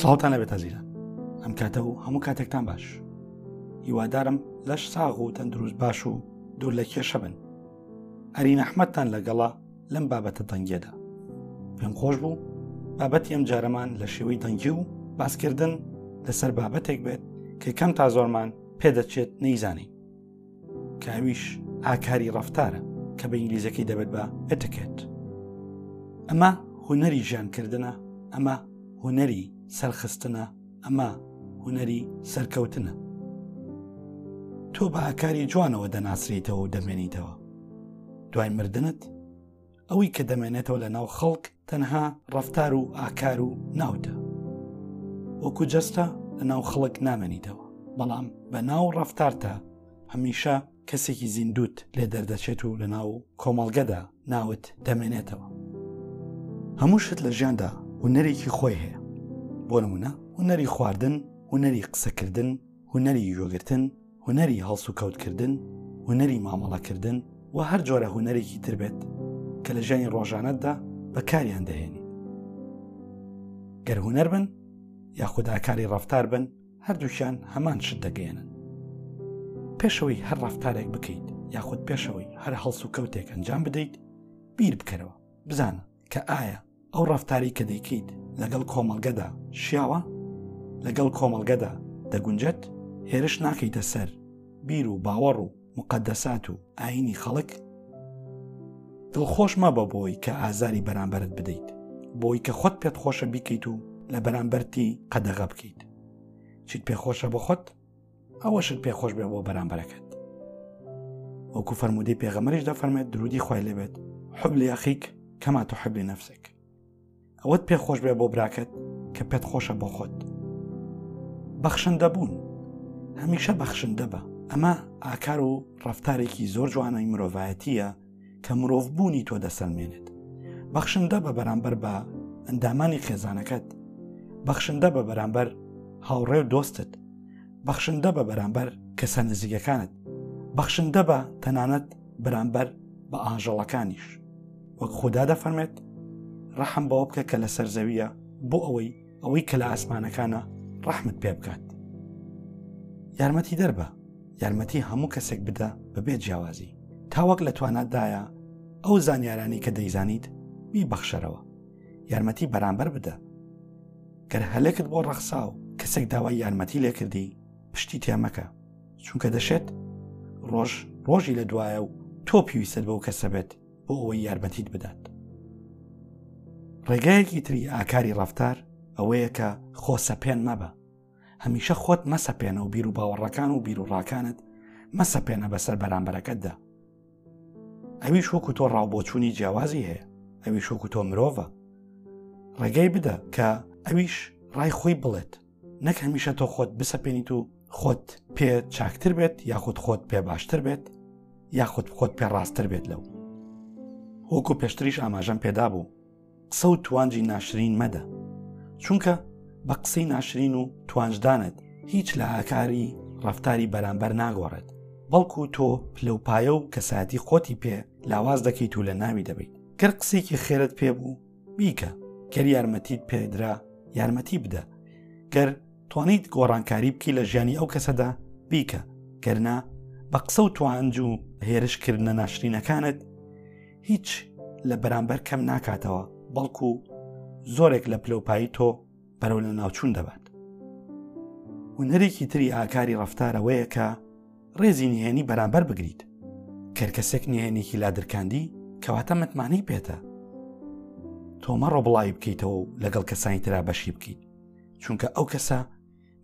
ساڵتان لەبێت تازیرە ئەم کاتە و هەموو کاتێکتان باش هیوادارم لەش ساغ و تەندروست باش و دوور لە کێشە بن ئەری نەحمەتتان لەگەڵا لەم بابەتە دەنگێدا پێم خۆش بوو بابەتی ئەم جارەمان لە شێوەی دەنگی و باسکردن لەسەر بابەتێک بێت کە کەم تا زۆرمان پێدەچێت نەیزانین کە ئەویش ئاکاری ڕفتارە کە بە ئینگلیزەکەی دەبێت بە ئەتەکێت ئەمە هوەری ژیانکردە ئەمە هوەری سەرخستنە ئەمە هوەری سەرکەوتنە تۆ بە ئاکاری جوانەوە دەناسریتەوە و دەمێنیتەوە دوای مردنت ئەوەی کە دەمێنێتەوە لە ناو خەڵک تەنها ڕفتار و ئاکار و ناوتە وەکو جەستە لە ناو خەڵک نامێنیتەوە بەڵام بە ناو ڕفتارتە هەمیشە کەسێکی زیندوت لێ دەردەچێت و لە ناو کۆمەڵگەدا ناوت دەمێنێتەوە هەموو شت لە ژیاندا هوەرێکی خۆی هەیە بۆ نمونە هوەری خواردن هوەری قسەکردن هوەری یۆگرتن هونەری هەڵس و کەوتکردن هونەری مامەڵەکردن و هەر جۆرە هونەرێکی تر بێت کە لە ژیانی ڕۆژانەتدا بەکاریان دەهێنی گەر هونەر بن یاخوداکاری ڕفتار بن هەردووکیان هەمان شت دەگەێنن پێشەوەی هەر ڕفتارێک بکەیت یاخود پێشەوەی هەر هەڵس و کەوتێک ئەنجام بدەیت بیر بکەرەوە بزانە کە ئایا ئەو ڕفتاری کە دەیکەیت لەگەڵ کۆمەڵگەدا شیاوە لەگەڵ کۆمەڵگەدا دەگونجێت هێرش ناکەیتە سەر بیر و باوەڕ و مقدەسات و ئاینی خەڵک دڵخۆش مەبە بۆی کە ئازاری بەرامبەرت بدەیت بۆی کە خۆت پێت خۆشە بیکەیت و لە بەرامبەرتی قەدەغە بکەیت چیت پێخۆشە بە خۆت ئەوەشت پێ خۆش بێ بۆ بەرامبەرەکەت وەکو فەرمودەی پێغەمەریش دەفەرمێت درودی خۆی لەبێت حب لە یاخیک کەما تو حب لە نفسێک ئەوەت پێ خۆش بێ بۆ براکەت کە پێت خۆشە بۆ خۆت بەخشندە بوون هەمیشە بەخشندە بە ئەمە ئاکار و ڕفتارێکی زۆر جوانەی مرۆڤایەتیە کە مرۆڤ بوونی تۆ دەسەلمێنێت بەخشندە بە بەرامبەر بە ئەندامانی خێزانەکەت بەخشندە بە بەرامبەر هاوڕێ و دۆستت بەخشندە بە بەرامبەر کەسە نزیگەکانت بەخشندە بە تەنانەت بەرامبەر بە ئاژەڵەکانیش وەک خوددا دەفەرمێت ڕەحم بەوە بکە کە لەسەر زەویە بۆ ئەوەی ئەوەی کە لە ئاسمانەکانە ڕەحمت پێ بکات یارمەتی دەربە یارمەتی هەموو کەسێک بدە بەبێت جیاوازی تاوەک لە توانادایە ئەو زانیارانی کە دەیزانیت بیبەخشەرەوە یارمەتی بەرامبەر بدە گەر هەلێکت بۆ ڕەخسا و کەسێک داوای یارمەتی لێکردی پشتی تێمەکە چونکە دەشێت ڕۆژ ڕۆژی لە دوایە و تۆ پێویستت بەو کەسە بێت بۆ ئەوەی یارمەتیت بدات ڕێگایەکی تری ئاکاری ڕفتار ئەوەیە کە خۆ سەپێن مەبە هەمیشە خۆت مەسەپێنە و بیر و باوەڕەکان و بیر و ڕاکانت مەسەپێنە بەسەر بەرامبەرەکەتدا ئەوی شۆک و تۆ ڕاوبۆچوونی جیاوازی هەیە ئەوی شۆک و تۆ مرۆڤە ڕێگەی بدە کە ئەویش ڕای خۆی بڵێت نەک هەمیشە تۆ خۆت بسەپێنیت و خۆت پێ چاکتر بێت یاخود خۆت پێ باشتر بێت یاخود خۆت پێ ڕاستتر بێت لەو وەکو پێشتریش ئاماژەم پێدا بوو قسە و توانجی ناشرین مەدە چونکە بە قسەی ناشرین و توانجدانت هیچ لە ئاکاری ڕفتاری بەرامبەر ناگۆڕێت بەڵکو تۆ پلەپایە و کەسایەتی خۆتی پێ لاواز دەکەیت و لە ناوی دەبیت گەر قسێکی خێرت پێ بوو بیکە گەر یارمەتیت پێدرا یارمەتی بدە گەر توانیت گۆڕانکاری بکی لە ژیانی ئەو کەسەدا بیکە گەرنا بە قسە و توانج و هێرشکردنە ناشرینەکانت هیچ لە بەرامبەر کەم ناکاتەوە بەڵکو زۆرێک لە پلەپایی تۆ بەرەو لە ناوچوون دەبات هونەرێکی تری ئاکاری ڕفتارەوەیە کە ڕێزی نهێنی بەرامبەر بگریت کەرکەسێک نهێنێکی لادرکاندی کەواتە متمانەی پێێتە تۆمە ڕۆبڵی بکەیتەوە و لەگەڵ کەسانی تررا بەشی بکەیت چونکە ئەو کەسە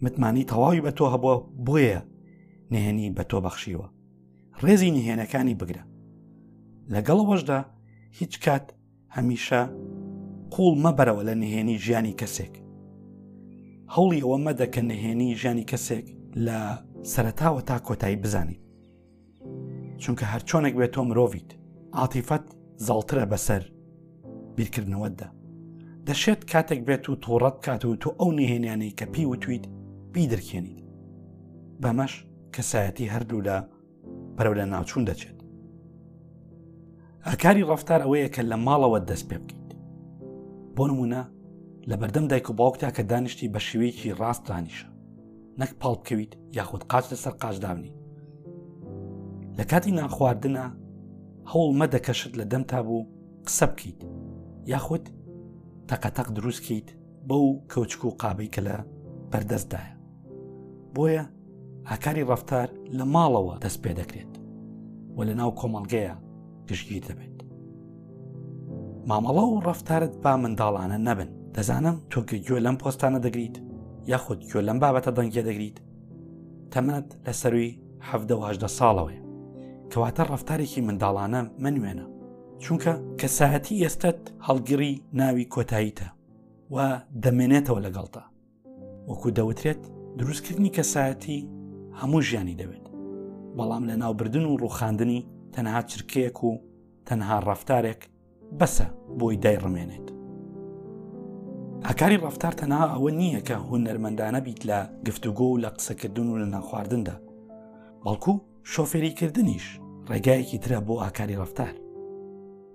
متمانی تەواوی بە تۆ هەبووە بۆیە نهێنی بە تۆ بەخشیوە ڕێزی نهێنەکانی بگرە لەگەڵەوەشدا هیچ کات هەمیشە قوڵ مەبەرەوە لە نهێنی ژیانی کەسێک هەوڵی ئەوە مەدە کە نهێنی ژیانی کەسێک لە سەرتاوە تا کۆتایی بزانی چونکە هەرچۆنێک بێت تۆ مرۆڤیت عاتیفەت زاڵترە بەسەر بیرکردنەوەتدا دەشێت کاتێک بێت و تۆڕەت کات و تۆ ئەو نهێنیانەی کە پێی وتویت بیدرکێنیت بەمەش کەسایەتی هەردوو لە بەرەو لە ناوچوون دەچێت ئاکاری ڕفتار ئەوەیە کە لە ماڵەوە دەست پێ بکەیت بۆ نمونە لە بەردەم دایک و باوکتا کە دانیشتی بە شێوەیەکی ڕاست دانیشە نەک پاڵ بکەویت یاخود قاچ لەسەر قاچداونی لە کاتی ناخواردنە هەوڵ مەدە کەشت لە دەمتا بوو قسە بکەیت یاخود تەقەتەق دروستکەیت بەو کەوچک و قابەی کە لە بەردەستدایە بۆیە ئاکاری ڕفتار لە ماڵەوە دەست پێ دەکرێت و لە ناو کۆمەڵگەیە گشتگیر دەبێت مامەڵە و ڕفتارت با منداڵانە نەبن دەزانم تۆکە گوێ لەم پۆستانە دەگریت یاخود گوێ لەم بابەتە دەنگە دەگریت تەمەت لە سەروی هەدەهدە ساڵەوەی کەواتە ڕفتارێکی منداڵانە منوێنە چونکە کەسایەتی ئێستت هەڵگیری ناوی کۆتاییتە و دەمێنێتەوە لەگەڵتا وەکو دەوترێت دروستکردنی کەسایەتی هەموو ژیانی دەوێت بەڵام لە ناوبردن و ڕوخاندنی تەنها چرکەیەک و تەنها ڕفتارێک بەسە بۆی دایڕمێنێت هەکاری ڕفتار تەنها ئەوە نییە کە هونەرمەندانە بیت لە گفتوگۆ و لە قسەکردن و لە ناخواردندا بەڵکو شۆفێریکردنیش ڕێگایەکی ترە بۆ ئاکاری ڕفتار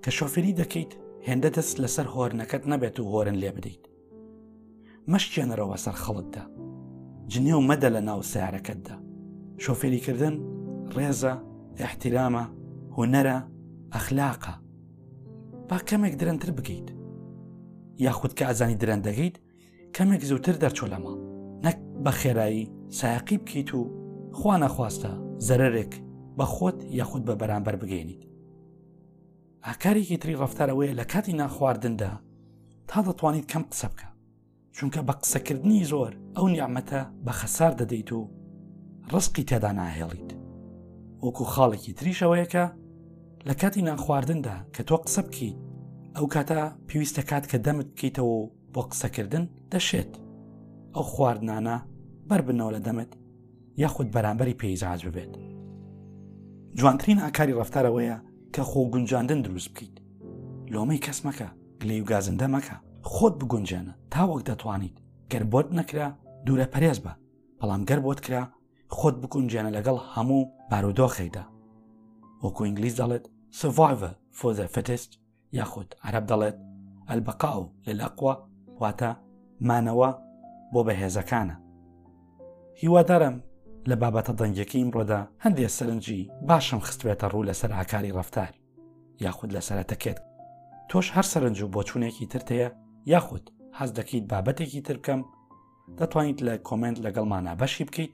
کە شۆفێری دەکەیت هێندە دەست لەسەر هۆرنەکەت نەبێت و هۆرن لێ بدەیت مەشکێنەرەوە سەر خەڵکدا جنێو مەدە لە ناو سیارەکەتدا شۆفێریکردن ڕێزە احتیرامە هوەرە ئەخلاقە با کەمێک درەنتر بگەیت یاخود کە ئازانی درەن دەگەیت کەمێک زووتر دەرچۆ لە ماڵ نەک بە خێرایی سایقی بکەیت و خوا نەخواستە زەرەرێک بە خۆت یاخود بە بەرامبەر بگەێنیت ئاکارێکی تری ڕفتار ئەوەیە لە کاتی نانخواردندا تا دەتوانیت کەم قسە بکە چونکە بە قسەکردنی زۆر ئەو نیعممەتە بە خەسار دەدەیت و ڕسقی تێدا ناهێڵیت وەکو خاڵێکی تریشەوەیەکە لە کاتی نانخواردندا کە تۆ قسە بکەیت ئەو کاتە پێویستە کات کە دەمت بکەیتەوە بۆ قسەکردن دەشێت ئەو خواردنانە بەر بنەوە لە دەمت یاخود بەرامبەری پەیزانج ببێت جوانترین ئاکاری ڕفتارەوەیە کە خۆ گونجاندن دروست بکەیت لۆمەی کەس مەکە گلەی و گازندە مەکە خۆت بگونجێنە تا وەک دەتوانیت گەر بۆت نەکرا دوورە پەرێز بە بەڵام گەر بۆت کرا خۆت بگونجێنە لەگەڵ هەموو بارودۆخێکدا وەکو ئینگلیز دەڵێت survivor for the fittest یاخود عرب دەڵێت ئەلبقا و لەلاقوە واتە مانەوە بۆ بەهێزەکانە هیوادارم لە بابەتە دەنگەکەی ئیمڕۆدا هەندێک سەرنجی باشم خستوێتە ڕوو لەسەر ئاکاری ڕفتار یاخود لەسرە تەکێت تۆش هەر سەرنج و بۆچوونێکی ترتەیە یاخود حەز دەکەیت بابەتێکی تر بکەم دەتوانیت لە کۆمنت لەگەڵمانە بەشی بکەیت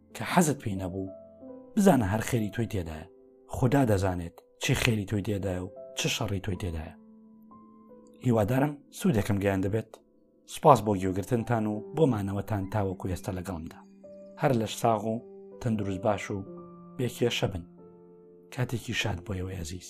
کە حەزت پێی نەبوو، بزانە هەر خێری تۆی تێدایە، خودا دەزانێت چی خێری تۆی تێدایە و چ شەڕی تۆی تێدایە. هیوادارم سوودێکم گەیاندبێت، سوپاس بۆ گوێگرتنتان و بۆ مانەوەتان تاوەکو ئێستا لەگەڵمدا. هەر لەش ساغ و تەندروست باش و بێکێشە بن. کاتێکی شاد بۆ ئێوەی ئەزیز.